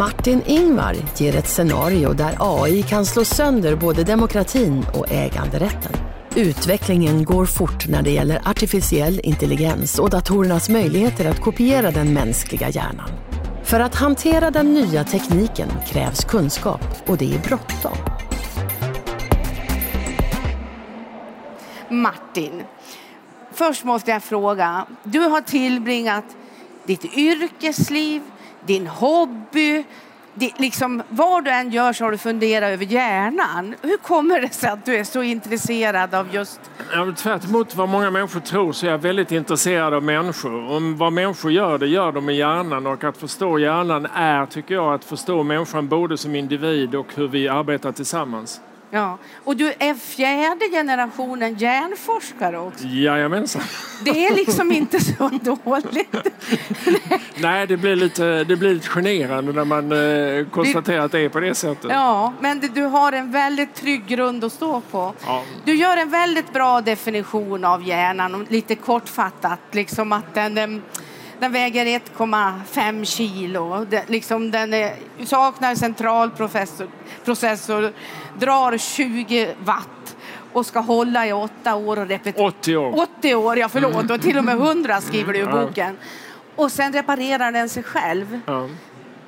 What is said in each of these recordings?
Martin Ingvar ger ett scenario där AI kan slå sönder både demokratin och äganderätten. Utvecklingen går fort när det gäller artificiell intelligens och datorernas möjligheter att kopiera den mänskliga hjärnan. För att hantera den nya tekniken krävs kunskap och det är bråttom. Martin, först måste jag fråga. Du har tillbringat ditt yrkesliv, din hobby, det, liksom, vad du än gör så har du funderat över hjärnan. Hur kommer det sig att du är så intresserad av just... Ja, Tvärtemot vad många människor tror så är jag väldigt intresserad av människor. Om vad människor gör, det gör de med hjärnan och att förstå hjärnan är, tycker jag, att förstå människan både som individ och hur vi arbetar tillsammans. Ja. Och du är fjärde generationen hjärnforskare också. Jajamensan. Det är liksom inte så dåligt. Nej, det blir lite, det blir lite generande när man eh, konstaterar att det är på det sättet. Ja, men du har en väldigt trygg grund att stå på. Ja. Du gör en väldigt bra definition av hjärnan, lite kortfattat, liksom att den em, den väger 1,5 kilo. Den, liksom den är, saknar centralprocessor, processor, drar 20 watt och ska hålla i åtta år och repetera. 80 år. 80 år, ja förlåt. Och till och med 100 skriver du i Mm. Boken. Och sen reparerar den sig själv. Ja.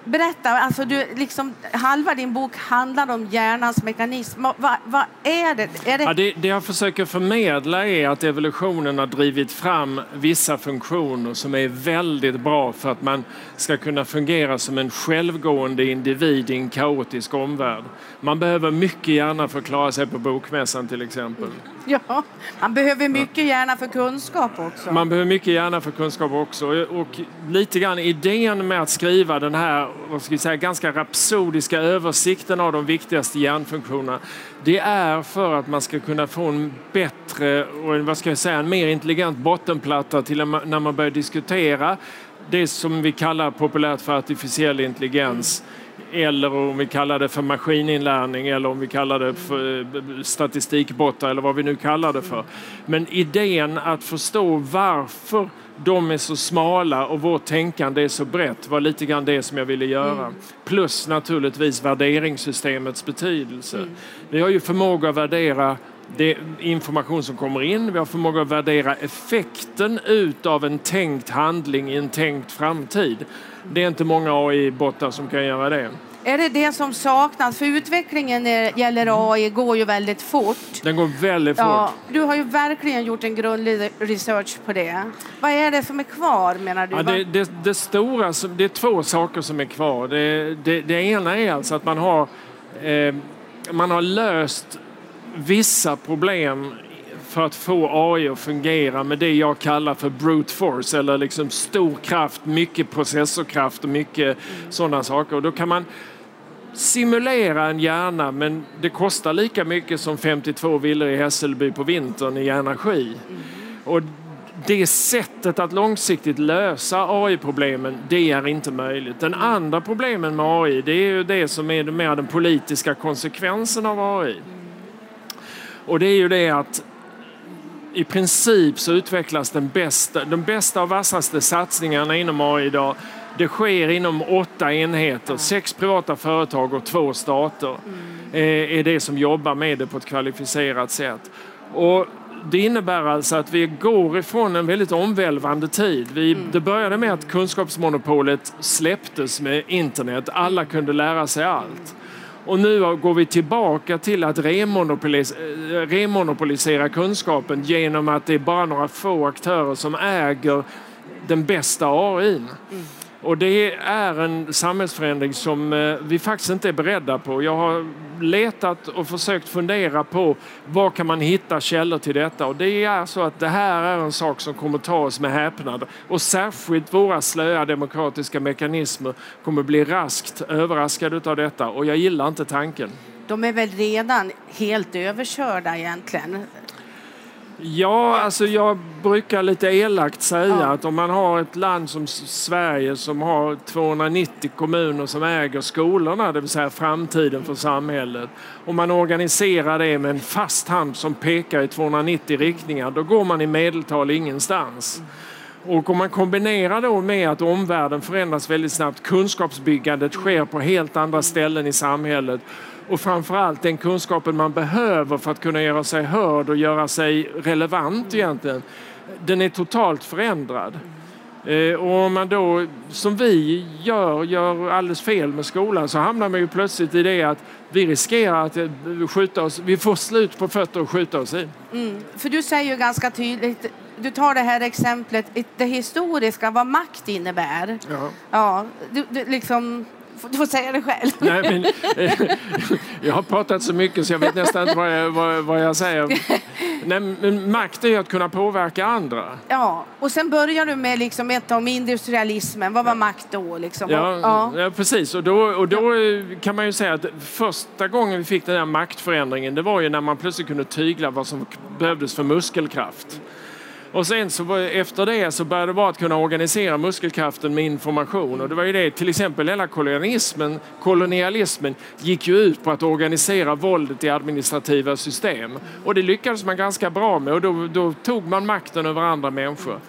Berätta, alltså du, liksom, halva din bok handlar om hjärnans mekanism. Vad vad- är det? Är det... Ja, det, det jag försöker förmedla är att evolutionen har drivit fram vissa funktioner som är väldigt bra för att man ska kunna fungera som en självgående individ i en kaotisk omvärld. Man behöver mycket hjärna för att klara sig på bokmässan till exempel. Ja, man behöver mycket hjärna för kunskap också. Man behöver mycket hjärna för kunskap också. Och lite grann idén med att skriva den här vad ska vi säga, ganska rapsodiska översikten av de viktigaste hjärnfunktionerna. Det är för att man ska kunna få en bättre och vad ska jag säga, en mer intelligent bottenplatta till när man börjar diskutera det som vi kallar populärt för artificiell intelligens. Eller om vi kallar det för maskininlärning eller om vi kallar det för eh, statistikbottar eller vad vi nu kallar det för. Men idén att förstå varför de är så smala och vårt tänkande är så brett var lite grann det som jag ville göra. Plus naturligtvis värderingssystemets betydelse. Vi har ju förmåga att värdera det information som kommer in. Vi har förmåga att värdera effekten utav en tänkt handling i en tänkt framtid. Det är inte många AI-bottar som kan göra det. Är det det som saknas? För utvecklingen när det gäller AI går ju väldigt fort. Den går väldigt fort. Ja, du har ju verkligen gjort en grundlig research på det. Vad är det som är kvar menar du? Ja, det, det, det stora, det är två saker som är kvar. Det, det, det ena är alltså att man har, eh, man har löst vissa problem för att få AI att fungera med det jag kallar för brute force eller liksom stor kraft, mycket processorkraft och mycket sådana saker. Och då kan man simulera en hjärna men det kostar lika mycket som 52 villor i Hässelby på vintern i energi. Och det sättet att långsiktigt lösa AI-problemen, det är inte möjligt. Den andra problemen med AI, det är ju det som är mer den politiska konsekvensen av AI. Och det är ju det att i princip så utvecklas den bästa, de bästa och vassaste satsningarna inom AI idag. Det sker inom åtta enheter, sex privata företag och två stater eh, är det som jobbar med det på ett kvalificerat sätt. Och det innebär alltså att vi går ifrån en väldigt omvälvande tid. Vi, Det började med att kunskapsmonopolet släpptes med internet. Alla kunde lära sig allt. Och nu går vi tillbaka till att remonopolis eh, remonopolisera kunskapen genom att det är bara några få aktörer som äger den bästa AI. Och det är en samhällsförändring som eh, vi faktiskt inte är beredda på. Jag har letat och försökt fundera på var kan man hitta källor till detta och det är så att det här är en sak som kommer ta oss med häpnad och särskilt våra slöa demokratiska mekanismer kommer bli raskt överraskade av detta och jag gillar inte tanken. de är väl redan helt överkörda egentligen? Ja, alltså jag brukar lite elakt säga Ja. att om man har ett land som Sverige som har 290 kommuner som äger skolorna, det vill säga framtiden för samhället, och man organiserar det med en fast hand som pekar i 290 riktningar, då går man i medeltal ingenstans. Och om man kombinerar då med att omvärlden förändras väldigt snabbt, kunskapsbyggandet sker på helt andra ställen i samhället och framförallt den kunskapen man behöver för att kunna göra sig hörd och göra sig relevant egentligen, den är totalt förändrad. Eh, Och om man då, som vi gör, gör alldeles fel med skolan så hamnar man ju plötsligt i det att vi riskerar att eh, skjuta oss, vi får slut på fötter och skjuta oss i. För du säger ju ganska tydligt, du tar det här exemplet, det historiska, vad makt innebär. Ja. Ja, du, du liksom, du får säga det själv. Nej, men, eh, jag har pratat så mycket så jag vet nästan inte vad jag, vad, vad jag säger. Nej, men makt är att kunna påverka andra. Ja, och sen börjar du med liksom ett om industrialismen. Vad var makt då? Liksom? Ja, ja. ja. precis. Och då, och då kan man ju säga att första gången vi fick den här maktförändringen det var ju när man plötsligt kunde tygla vad som behövdes för muskelkraft. Och sen så efter det så började det vara att kunna organisera muskelkraften med information. Och det var ju det, till exempel hela kolonialismen, kolonialismen gick ju ut på att organisera våldet i administrativa system. Och det lyckades man ganska bra med och då, då tog man makten över andra människor.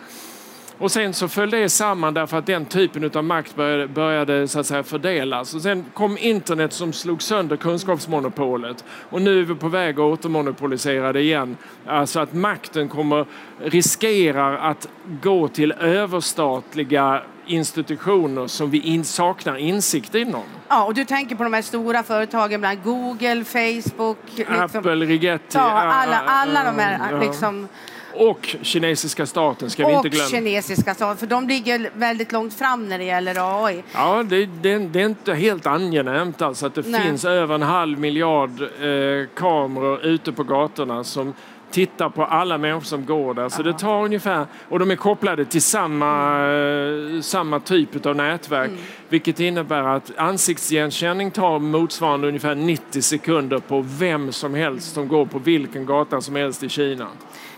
Och sen så föll det samman därför att den typen av makt började, började så att säga fördelas. Och sen kom internet som slog sönder kunskapsmonopolet. Och nu är vi på väg att återmonopolisera det igen. Alltså att makten kommer, riskerar att gå till överstatliga institutioner som vi in, saknar insikt inom. ja, och du tänker på de här stora företagen, bland Google, Facebook. Liksom. Apple, Rigetti. Ja, alla, alla de här ja. liksom, Och kinesiska staten ska vi och inte glömma. kinesiska stater, för de ligger väldigt långt fram när det gäller AI. Ja, det, det, det är inte helt angenämt alltså att det Nej. finns över en halv miljard eh, kameror ute på gatorna som tittar på alla människor som går där. Så det tar ungefär, och de är kopplade till samma, eh, samma typ av nätverk. Mm. Vilket innebär att ansiktsigenkänning tar motsvarande ungefär 90 sekunder på vem som helst som går på vilken gata som helst i Kina.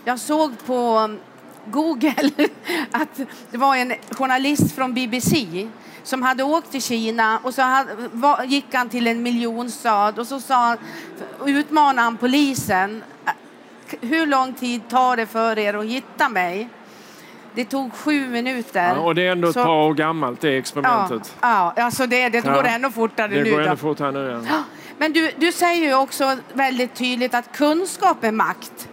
Jag såg på Google att det var en journalist från BBC som hade åkt till Kina och så hade, var, gick han till en miljonstad och så sa utmanade han polisen. Hur lång tid tar det för er att hitta mig? Det tog sju minuter. Ja, och det är ändå ett Så- par år gammalt det Ja, experimentet. ja alltså det, det Ja. går ännu fortare Det nu. går då. ändå fort här nu. Ja. Men du, du säger ju också väldigt tydligt att kunskap är makt.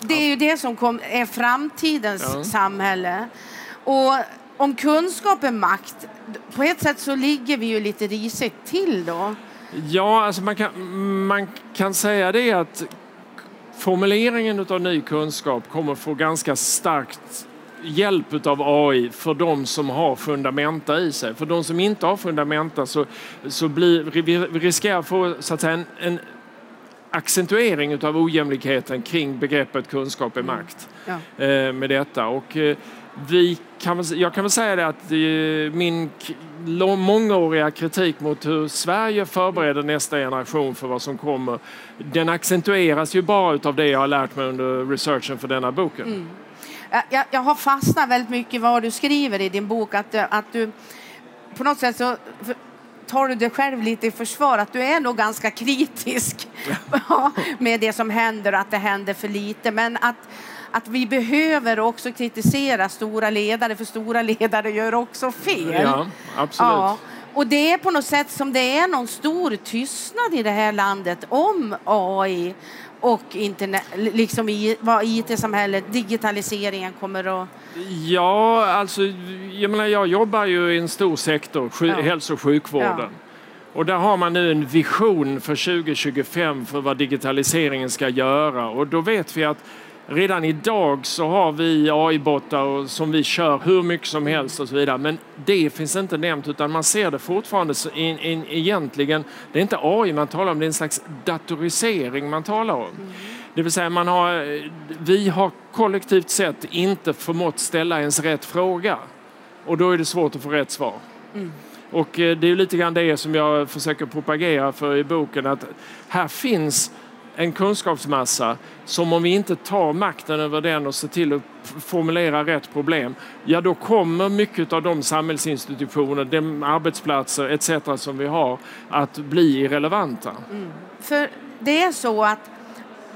Det är ju det som kom, är framtidens Ja. samhälle. Och om kunskap är makt, på ett sätt så ligger vi ju lite risigt till då. Ja, alltså man kan, man kan säga det att formuleringen av ny kunskap kommer få ganska starkt hjälp av AI för de som har fundamenta i sig. För de som inte har fundamenta så, så blir, vi riskerar att få så att säga, en, en accentuering av ojämlikheten kring begreppet kunskap är makt Ja. eh, med detta. Och, eh, vi kan, jag kan väl säga det att eh, min mångåriga kritik mot hur Sverige förbereder nästa generation för vad som kommer, den accentueras ju bara av det jag har lärt mig under researchen för denna boken. Jag- Jag, jag har fastnat väldigt mycket i vad du skriver i din bok. Att, att du på något sätt så tar du dig själv lite i försvar. Att du är nog ganska kritisk ja, med det som händer och att det händer för lite. Men att, att vi behöver också kritisera stora ledare för stora ledare gör också fel. Ja, absolut. Ja, och det är på något sätt som det är någon stor tystnad i det här landet om AI och internet, liksom i, vad IT-samhället, digitaliseringen kommer att... Ja, alltså, jag, menar, jag jobbar ju i en stor sektor, sju, Ja. hälso och sjukvården. Ja. Och där har man nu en vision för 2025 för vad digitaliseringen ska göra. Och då vet vi att redan idag så har vi AI-bottar som vi kör hur mycket som helst och så vidare. Men det finns inte nämnt utan man ser det fortfarande så in, in, egentligen, det är inte AI man talar om, det är en slags datorisering man talar om. Det vill säga man har, vi har kollektivt sett inte förmått ställa ens rätt fråga. Och då är det svårt att få rätt svar. Och eh, det är lite grann det som jag försöker propagera för i boken, att här finns en kunskapsmassa som om vi inte tar makten över den och ser till att formulera rätt problem, ja då kommer mycket av de samhällsinstitutioner, de arbetsplatser etc. som vi har att bli irrelevanta. Mm. För det är så att,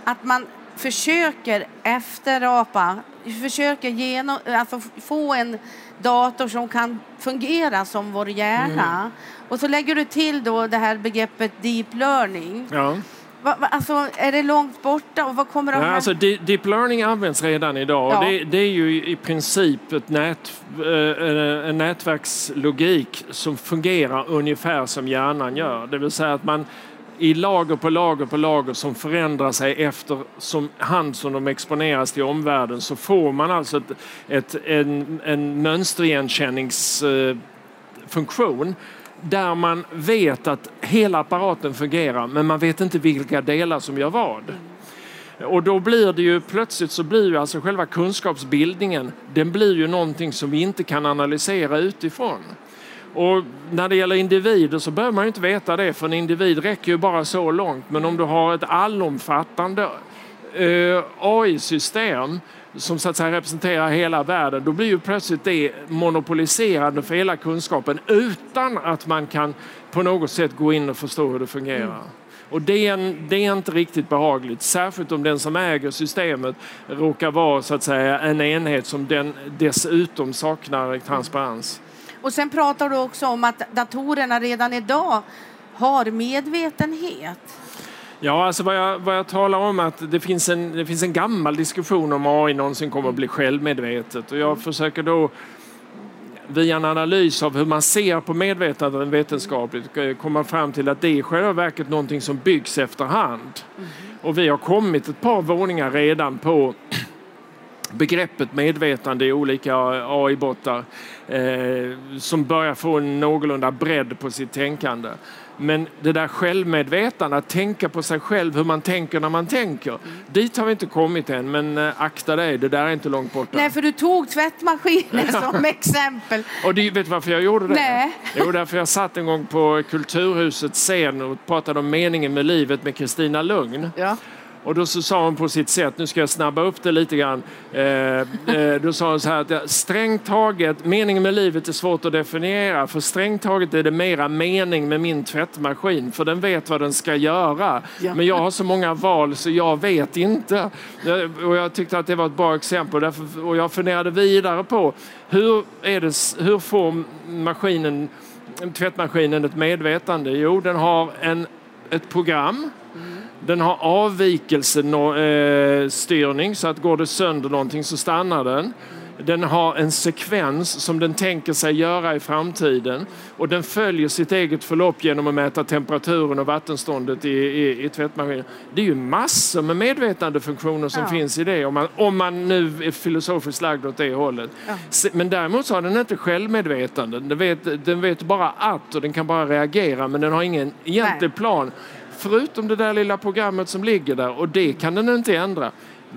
att man försöker efterapa, försöker genom, alltså få en dator som kan fungera som vår hjärna. Mm. Och så lägger du till då det här begreppet deep learning. Ja. Va, va, alltså, är det långt borta och vad kommer att ja, alltså, Deep learning används redan idag. Ja. Det, det, är ju i princip ett nät, eh, en nätverkslogik som fungerar ungefär som hjärnan gör. Det vill säga att man i lager på lager på lager som förändrar sig efter som hand som de exponeras till omvärlden så får man alltså ett, ett, en, en mönsterigenkänningsfunktion där man vet att hela apparaten fungerar men man vet inte vilka delar som gör vad. Och då blir det ju plötsligt så blir ju alltså själva kunskapsbildningen den blir ju någonting som vi inte kan analysera utifrån. Och när det gäller individer så behöver man inte veta det för en individ räcker ju bara så långt men om du har ett allomfattande eh, AI-system som så att säga representerar hela världen, då blir ju plötsligt det monopoliserande för hela kunskapen utan att man kan på något sätt gå in och förstå hur det fungerar. Mm. Och det är, en, det är, inte riktigt behagligt, särskilt om den som äger systemet råkar vara så att säga en enhet som den dessutom saknar transparens. Och sen pratar du också om att datorerna redan idag har medvetenhet. Ja, alltså vad jag, vad jag talar om är att det finns, en, det finns en gammal diskussion om AI någonsin kommer att bli självmedvetet och jag försöker då via en analys av hur man ser på medvetandet vetenskapligt komma fram till att det är i själva verket någonting som byggs efterhand. Mm. Och vi har kommit ett par våningar redan på begreppet medvetande i olika AI-bottar eh, som börjar få en någorlunda bredd på sitt tänkande. Men det där självmedvetande, att tänka på sig själv hur man tänker när man tänker. Mm. Dit har vi inte kommit än, men äh, akta dig, det där är inte långt borta. Nej, för du tog tvättmaskinen som exempel. Och du vet varför jag gjorde det? Nej. Jo, därför jag satt en gång på Kulturhusets scen och pratade om meningen med livet med Kristina Lugn. Ja. Och då så sa hon på sitt sätt, nu ska jag snabba upp det lite grann. Eh, eh, då sa hon så här att strängt taget, meningen med livet är svårt att definiera. För strängt taget är det mera mening med min tvättmaskin. För den vet vad den ska göra. Ja. Men jag har så många val så jag vet inte. Eh, och jag tyckte att det var ett bra exempel. Därför, och jag funderade vidare på hur, är det, hur får maskinen, tvättmaskinen ett medvetande? Jo, den har en, ett program den har avvikelsestyrning så att går det sönder någonting så stannar den. Den har en sekvens som den tänker sig göra i framtiden och den följer sitt eget förlopp genom att mäta temperaturen och vattenståndet i, i, i tvättmaskinen. Det är ju massor med medvetandefunktioner som ja. finns i det om man, om man nu är filosofiskt lagd åt det hållet. Ja. Men däremot så har den inte självmedvetande. Den vet, den vet bara att och den kan bara reagera men den har ingen egentlig plan förutom det där lilla programmet som ligger där och det kan den inte ändra.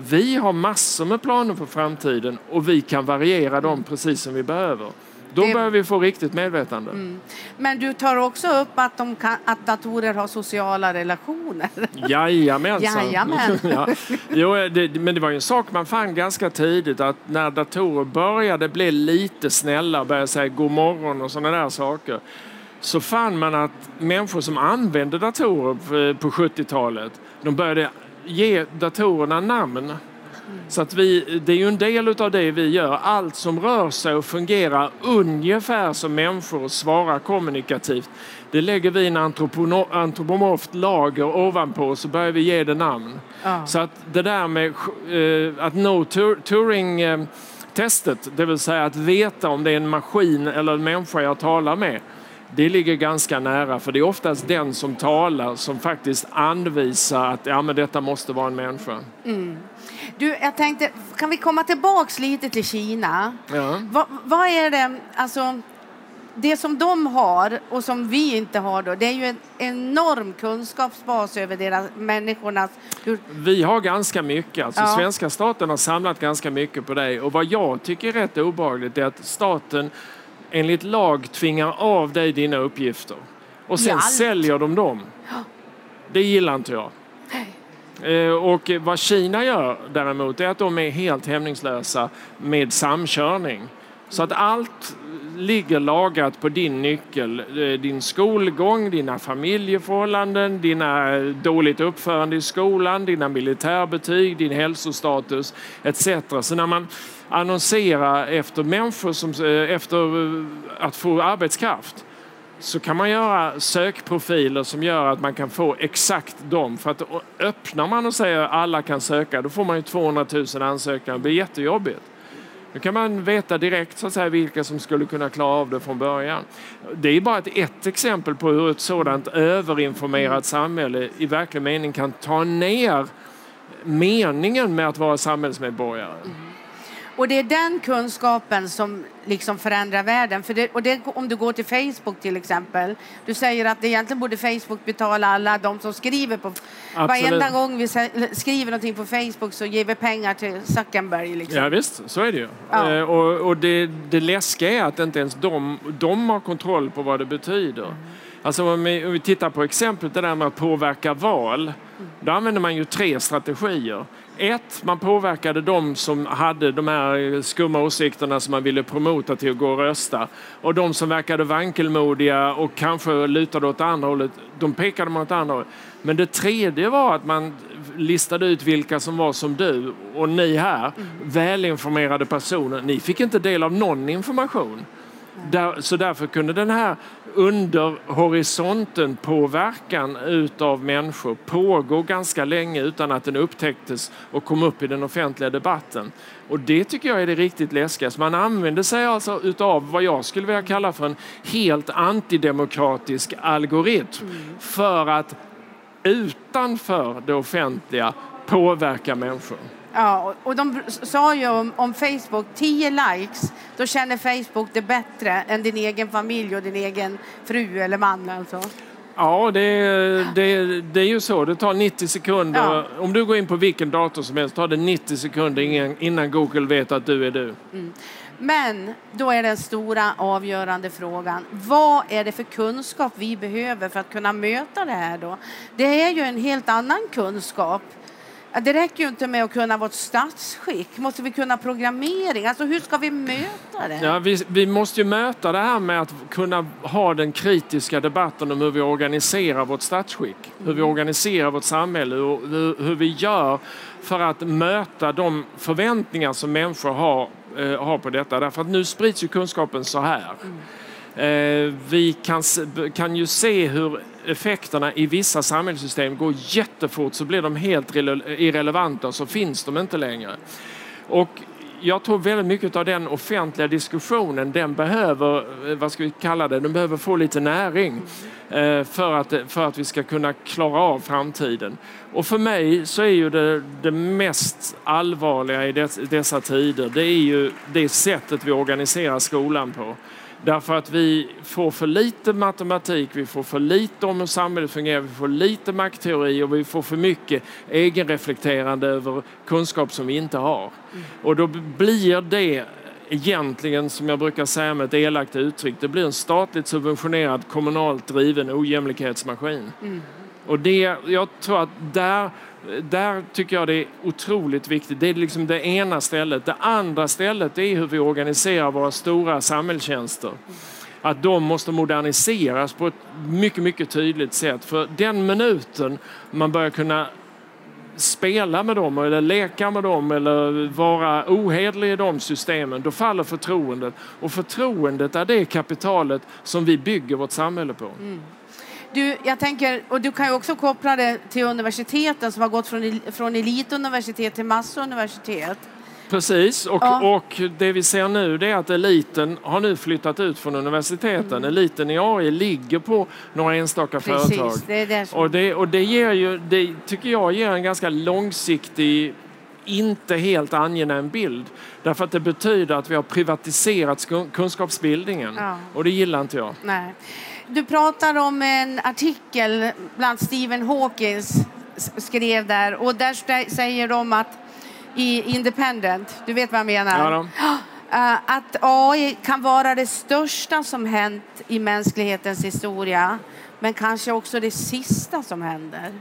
Vi har massor med planer för framtiden och vi kan variera dem precis som vi behöver. Då det... börjar vi få riktigt medvetande. Mm. Men du tar också upp att, de kan, att datorer har sociala relationer. Jajamensan. Jajamän. ja. jo, det, men det var ju en sak man fann ganska tidigt att när datorer började bli lite snälla, började säga god morgon och sådana där saker så fann man att människor som använde datorer på 70-talet, de började ge datorerna namn. Så att vi, det är ju en del av det vi gör. Allt som rör sig och fungerar ungefär som människor och svarar kommunikativt. Det lägger vi en antropomorft lager ovanpå och så börjar vi ge det namn. Ja. Så att det där med eh, att nå Turing-testet, det vill säga att veta om det är en maskin eller en människa jag talar med det ligger ganska nära för det är oftast den som talar som faktiskt anvisar att ja, men detta måste vara en människa. Mm. Du, jag tänkte, kan vi komma tillbaks lite till Kina? Ja. Va, vad är det, alltså, det som de har och som vi inte har då, det är ju en enorm kunskapsbas över deras, människornas... Hur... Vi har ganska mycket, alltså ja. svenska staten har samlat ganska mycket på det och vad jag tycker är rätt obehagligt är att staten enligt lag tvingar av dig dina uppgifter och sen allt. säljer de dem. Det gillar inte jag. Eh, Och vad Kina gör däremot är att de är helt hämningslösa med samkörning. Så att allt ligger lagrat på din nyckel. Eh, Din skolgång, dina familjeförhållanden, dina dåligt uppförande i skolan, dina militärbetyg, din hälsostatus etc. Så när man annonsera efter människor som, eh, efter eh, att få arbetskraft så kan man göra sökprofiler som gör att man kan få exakt dem. För att öppnar man och säger att alla kan söka, då får man ju 200 000 ansökningar. Det blir jättejobbigt. Då kan man veta direkt så att säga, vilka som skulle kunna klara av det från början. Det är bara ett, ett exempel på hur ett sådant överinformerat samhälle i verklig mening kan ta ner meningen med att vara samhällsmedborgare. Mm. Och det är den kunskapen som liksom förändrar världen. För det, och det, om du går till Facebook till exempel. Du säger att det egentligen borde Facebook betala alla de som skriver på... Varenda gång vi skriver någonting på Facebook så ger vi pengar till Zuckerberg. Liksom. Ja, visst, så är det ju. Ja. Eh, och och det, det läskiga är att inte ens de, de har kontroll på vad det betyder. Alltså om vi, om vi tittar på exemplet det där med att påverka val. Då använde man ju tre strategier. Ett, man påverkade de som hade de här skumma åsikterna som man ville promota till att gå och rösta. Och de som verkade vankelmodiga och kanske lutade åt andra hållet, de pekade man åt andra hållet. Men det tredje var att man listade ut vilka som var som du och ni här, välinformerade personer. Ni fick inte del av någon information. Där, så därför kunde den här under horisonten påverkan utav människor pågår ganska länge utan att den upptäcktes och kom upp i den offentliga debatten. Och det tycker jag är det riktigt läskiga. Så man använder sig alltså utav vad jag skulle vilja kalla för en helt antidemokratisk algoritm för att utanför det offentliga påverka människor. Ja, och- de sa ju om, om Facebook, 10 likes, då känner Facebook det bättre än din egen familj och din egen fru eller man. Alltså. Ja, det, det, det är ju så. Det tar 90 sekunder. Ja. Om du går in på vilken dator som helst tar det 90 sekunder innan, Google vet att du är du. Men då är den stora avgörande frågan, vad är det för kunskap vi behöver för att kunna möta det här då? Det är ju en helt annan kunskap. Det räcker ju inte med att kunna vårt statsskick. Måste vi kunna programmering? Alltså hur ska vi möta det? Ja, vi, vi måste ju möta det här med att kunna ha den kritiska debatten om hur vi organiserar vårt statsskick. Hur vi organiserar vårt samhälle och hur, hur vi gör för att möta de förväntningar som människor har, eh, har på detta. Därför att nu sprids ju kunskapen så här. Eh, vi kan, kan ju se hur effekterna i vissa samhällssystem går jättefort så blir de helt irrelevanta och så finns de inte längre. Och jag tror väldigt mycket av den offentliga diskussionen, den behöver, eh, vad ska vi kalla det, den behöver få lite näring eh, för att, för att vi ska kunna klara av framtiden. Och för mig så är ju det, det mest allvarliga i dessa tider, det är ju det sättet vi organiserar skolan på. Därför att vi får för lite matematik, vi får för lite om hur samhället fungerar, vi får lite maktteori och vi får för mycket egenreflekterande över kunskap som vi inte har. Och då blir det egentligen, som jag brukar säga med ett elakt uttryck, det blir en statligt subventionerad, kommunalt driven ojämlikhetsmaskin. Och det, jag tror att där, där tycker jag det är otroligt viktigt. Det är liksom det ena stället. Det andra stället är hur vi organiserar våra stora samhällstjänster. Att de måste moderniseras på ett mycket, mycket tydligt sätt. För den minuten man börjar kunna spela med dem eller leka med dem eller vara ohederlig i de systemen, då faller förtroendet. Och förtroendet är det kapitalet som vi bygger vårt samhälle på. Mm. Du, jag tänker, och du kan ju också koppla det till universiteten som har gått från, från elituniversitet till massuniversitet. Precis, och, Ja. och det vi ser nu det är att eliten har nu flyttat ut från universiteten. Eliten i AI ligger på några enstaka företag. Precis, det är det som... Och det, och det ger ju, det tycker jag ger en ganska långsiktig, inte helt angenäm bild. Därför att det betyder att vi har privatiserat kunskapsbildningen. Ja. Och det gillar inte jag. Nej. Du pratar om en artikel bland Stephen Hawkins skrev där och där säger de att i Independent, du vet vad jag menar? Ja. Uh, att AI kan vara det största som hänt i mänsklighetens historia men kanske också det sista som händer.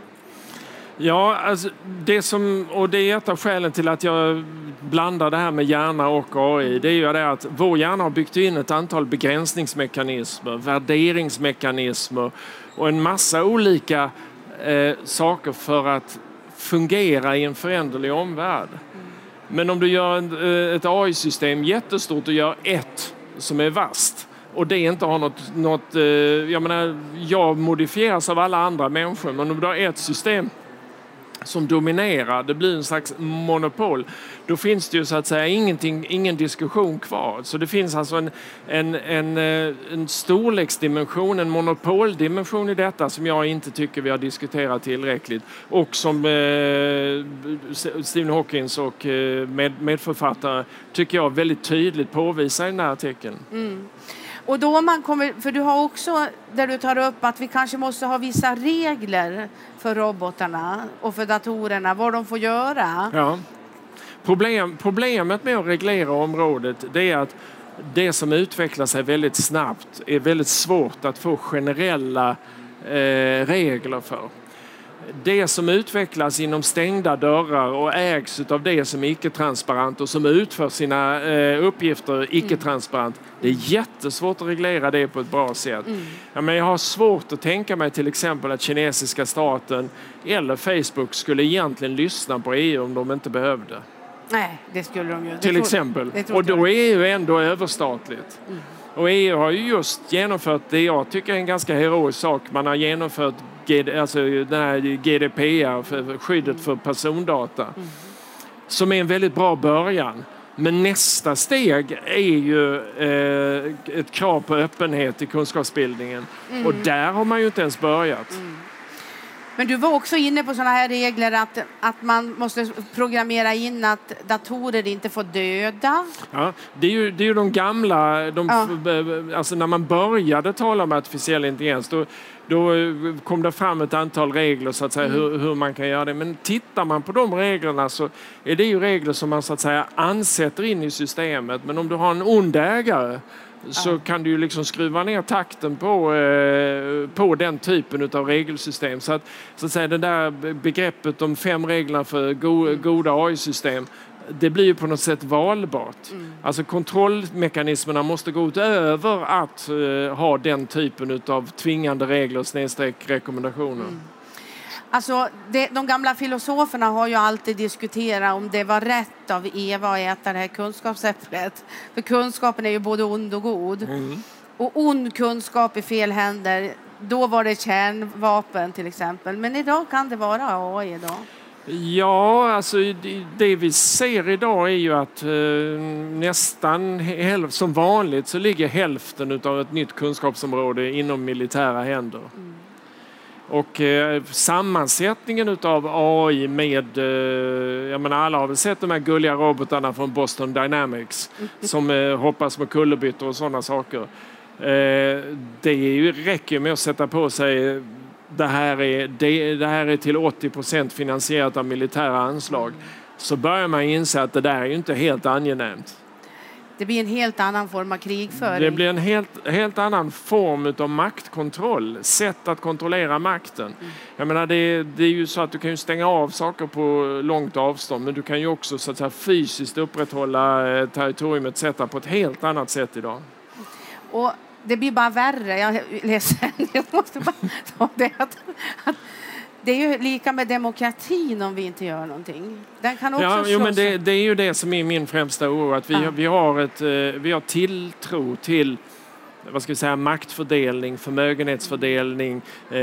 Ja, alltså det som, och det är ett av skälen till att jag blandar det här med hjärna och AI. Det är ju det att vår hjärna har byggt in ett antal begränsningsmekanismer, värderingsmekanismer och en massa olika eh, saker för att fungera i en föränderlig omvärld. Men om du gör en, eh, ett AI-system jättestort och gör ett som är vast och det inte har något, något eh, jag menar, jag modifieras av alla andra människor, men om du har ett system som dominerar, det blir en slags monopol, då finns det ju så att säga ingenting, ingen diskussion kvar. Så det finns alltså en, en, en, eh, en storleksdimension, en monopoldimension i detta som jag inte tycker vi har diskuterat tillräckligt och som eh, Stephen Hawkins och eh, med, medförfattare tycker jag väldigt tydligt påvisar i den här artikeln. Mm. Och då man kommer, för du har också där du tar upp att vi kanske måste ha vissa regler för robotarna och för datorerna, vad de får göra. Ja. Problem, problemet med att reglera området det är att det som utvecklar sig väldigt snabbt är väldigt svårt att få generella eh, regler för det som utvecklas inom stängda dörrar och ägs av det som är icke-transparent och som utför sina eh, uppgifter icke-transparent. Det är jättesvårt att reglera det på ett bra sätt. Mm. Ja, men jag har svårt att tänka mig till exempel att kinesiska staten eller Facebook skulle egentligen lyssna på EU om de inte behövde. Nej, det skulle de ju. Till exempel. Och då är EU ändå överstatligt. Mm. Och EU har ju just genomfört det jag tycker är en ganska heroisk sak. Man har genomfört alltså den här GDPR, för skyddet för persondata, mm. som är en väldigt bra början. Men nästa steg är ju eh, ett krav på öppenhet i kunskapsbildningen. Mm. Och där har man ju inte ens börjat. Mm. Men du var också inne på sådana här regler att, att man måste programmera in att datorer inte får döda. Ja, det är ju, det är ju de gamla, de, ja. alltså när man började tala om artificiell intelligens då, då kom det fram ett antal regler så att säga mm. hur, hur, man kan göra det. Men tittar man på de reglerna så är det ju regler som man så att säga ansätter in i systemet. Men om du har en ond ägare så kan du ju liksom skruva ner takten på, eh, på den typen av regelsystem. Så att, så att säga, det där begreppet om fem reglerna för go, mm. goda AI-system det blir ju på något sätt valbart. Mm. Alltså kontrollmekanismerna måste gå utöver att uh, ha den typen av tvingande regler snedstreck rekommendationer. Mm. Alltså, det, de gamla filosoferna har ju alltid diskuterat om det var rätt av Eva att äta det här kunskapsäpplet. För kunskapen är ju både ond och god. Mm. Och ond kunskap i fel händer, då var det kärnvapen till exempel. Men idag kan det vara AI då. Ja, alltså det vi ser idag är ju att eh, nästan som vanligt så ligger hälften av ett nytt kunskapsområde inom militära händer. Mm. Och eh, sammansättningen av AI med, eh, jag menar alla har väl sett de här gulliga robotarna från Boston Dynamics mm. som eh, hoppas med kullerbyttor och sådana saker. Eh, det är ju, räcker med att sätta på sig det här är, det, det här är till 80 procent finansierat av militära anslag så börjar man inse att det där är ju inte helt angenämt. Det blir en helt annan form av krigföring. Det blir en helt, helt annan form av maktkontroll, sätt att kontrollera makten. Mm. Jag menar, det, det, är ju så att du kan stänga av saker på långt avstånd men du kan ju också så att säga, fysiskt upprätthålla eh, territorium etc. på ett helt annat sätt idag. Och det blir bara värre. Jag är ledsen, jag måste bara ta det. Att, att, det är ju lika med demokratin om vi inte gör någonting. Den kan också ja, jo, men det, det, är ju det som är min främsta oro. Att vi, ja. vi, har, ett, eh, vi har tilltro till vad ska vi säga, maktfördelning, förmögenhetsfördelning, eh,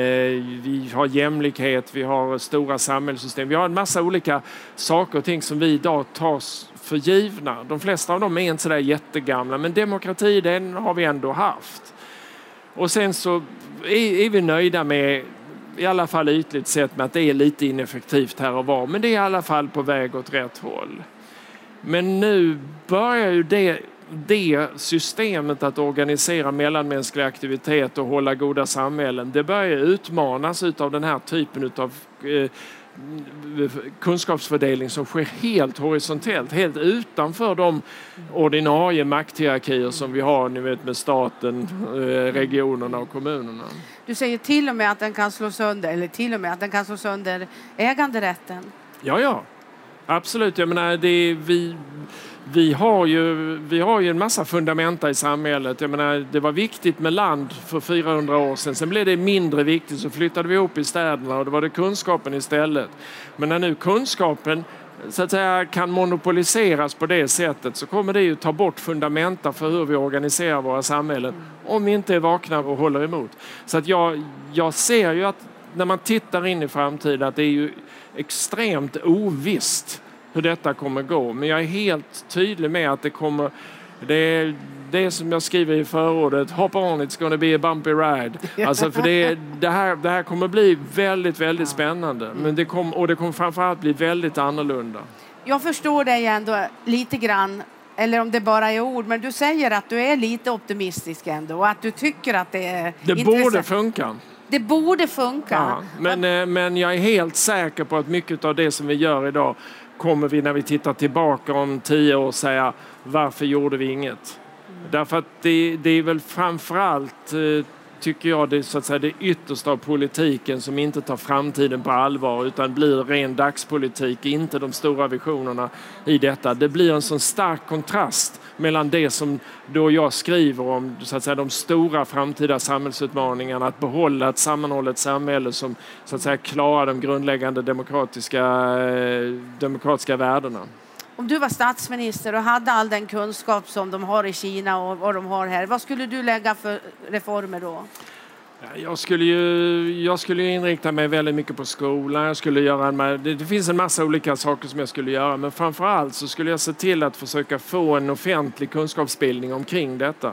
vi har jämlikhet, vi har stora samhällssystem. Vi har en massa olika saker och ting som vi idag tar för givna. De flesta av dem är inte så där jättegamla, men demokrati den har vi ändå haft. Och sen så är, är vi nöjda med i alla fall ytligt sett med att det är lite ineffektivt här och var, men det är i alla fall på väg åt rätt håll. Men nu börjar ju det, det systemet att organisera mellanmänsklig aktivitet och hålla goda samhällen, det börjar utmanas av den här typen av eh, kunskapsfördelning som sker helt horisontellt, helt utanför de ordinarie makthierarkier som vi har ni vet, med staten, eh, regionerna och kommunerna. Du säger till och med att den kan slå sönder, eller till och med att den kan slå sönder äganderätten. Ja, ja. Absolut. Jag menar, det vi, vi, har ju, vi har ju en massa fundamenta i samhället. Jag menar, det var viktigt med land för 400 år sedan. Sen blev det mindre viktigt så flyttade vi ihop i städerna och då var det kunskapen istället. Men när nu kunskapen så att säga, kan monopoliseras på det sättet så kommer det ju ta bort fundamenta för hur vi organiserar våra samhällen om vi inte är vakna och håller emot. Så att jag, jag ser ju att när man tittar in i framtiden att det är ju extremt ovisst hur detta kommer gå. Men jag är helt tydlig med att det kommer det är det som jag skriver i förordet, hop on it's gonna be a bumpy ride. Alltså för det, det, här, det här kommer bli väldigt, väldigt spännande. Men det kom, och det kommer framförallt bli väldigt annorlunda. Jag förstår dig ändå lite grann, eller om det bara är ord, men du säger att du är lite optimistisk ändå och att du tycker att det är Det intressant. borde funka. Det borde funka. Ja, men, eh, men jag är helt säker på att mycket av det som vi gör idag kommer vi när vi tittar tillbaka om tio år säga varför gjorde vi inget? Därför att det, det är väl framförallt eh, tycker jag det, så att säga, det yttersta av politiken som inte tar framtiden på allvar utan blir ren dagspolitik, inte de stora visionerna i detta. Det blir en sån stark kontrast mellan det som då jag skriver om så att säga, de stora framtida samhällsutmaningarna, att behålla ett sammanhållet samhälle som så att säga, klarar de grundläggande demokratiska, eh, demokratiska värdena. Om du var statsminister och hade all den kunskap som de har i Kina och vad de har här, vad skulle du lägga för reformer då? Jag skulle ju jag skulle inrikta mig väldigt mycket på skolan. Jag skulle göra en, det, det finns en massa olika saker som jag skulle göra men framför allt så skulle jag se till att försöka få en offentlig kunskapsbildning omkring detta.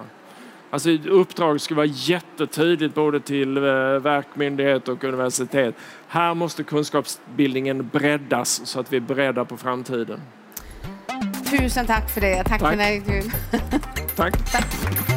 Alltså uppdraget skulle vara jättetydligt både till eh, verk, myndigheter och universitet. Här måste kunskapsbildningen breddas så att vi är beredda på framtiden. Tusen tack för det. Tack, Tack. för här intervjun. Tack. tack.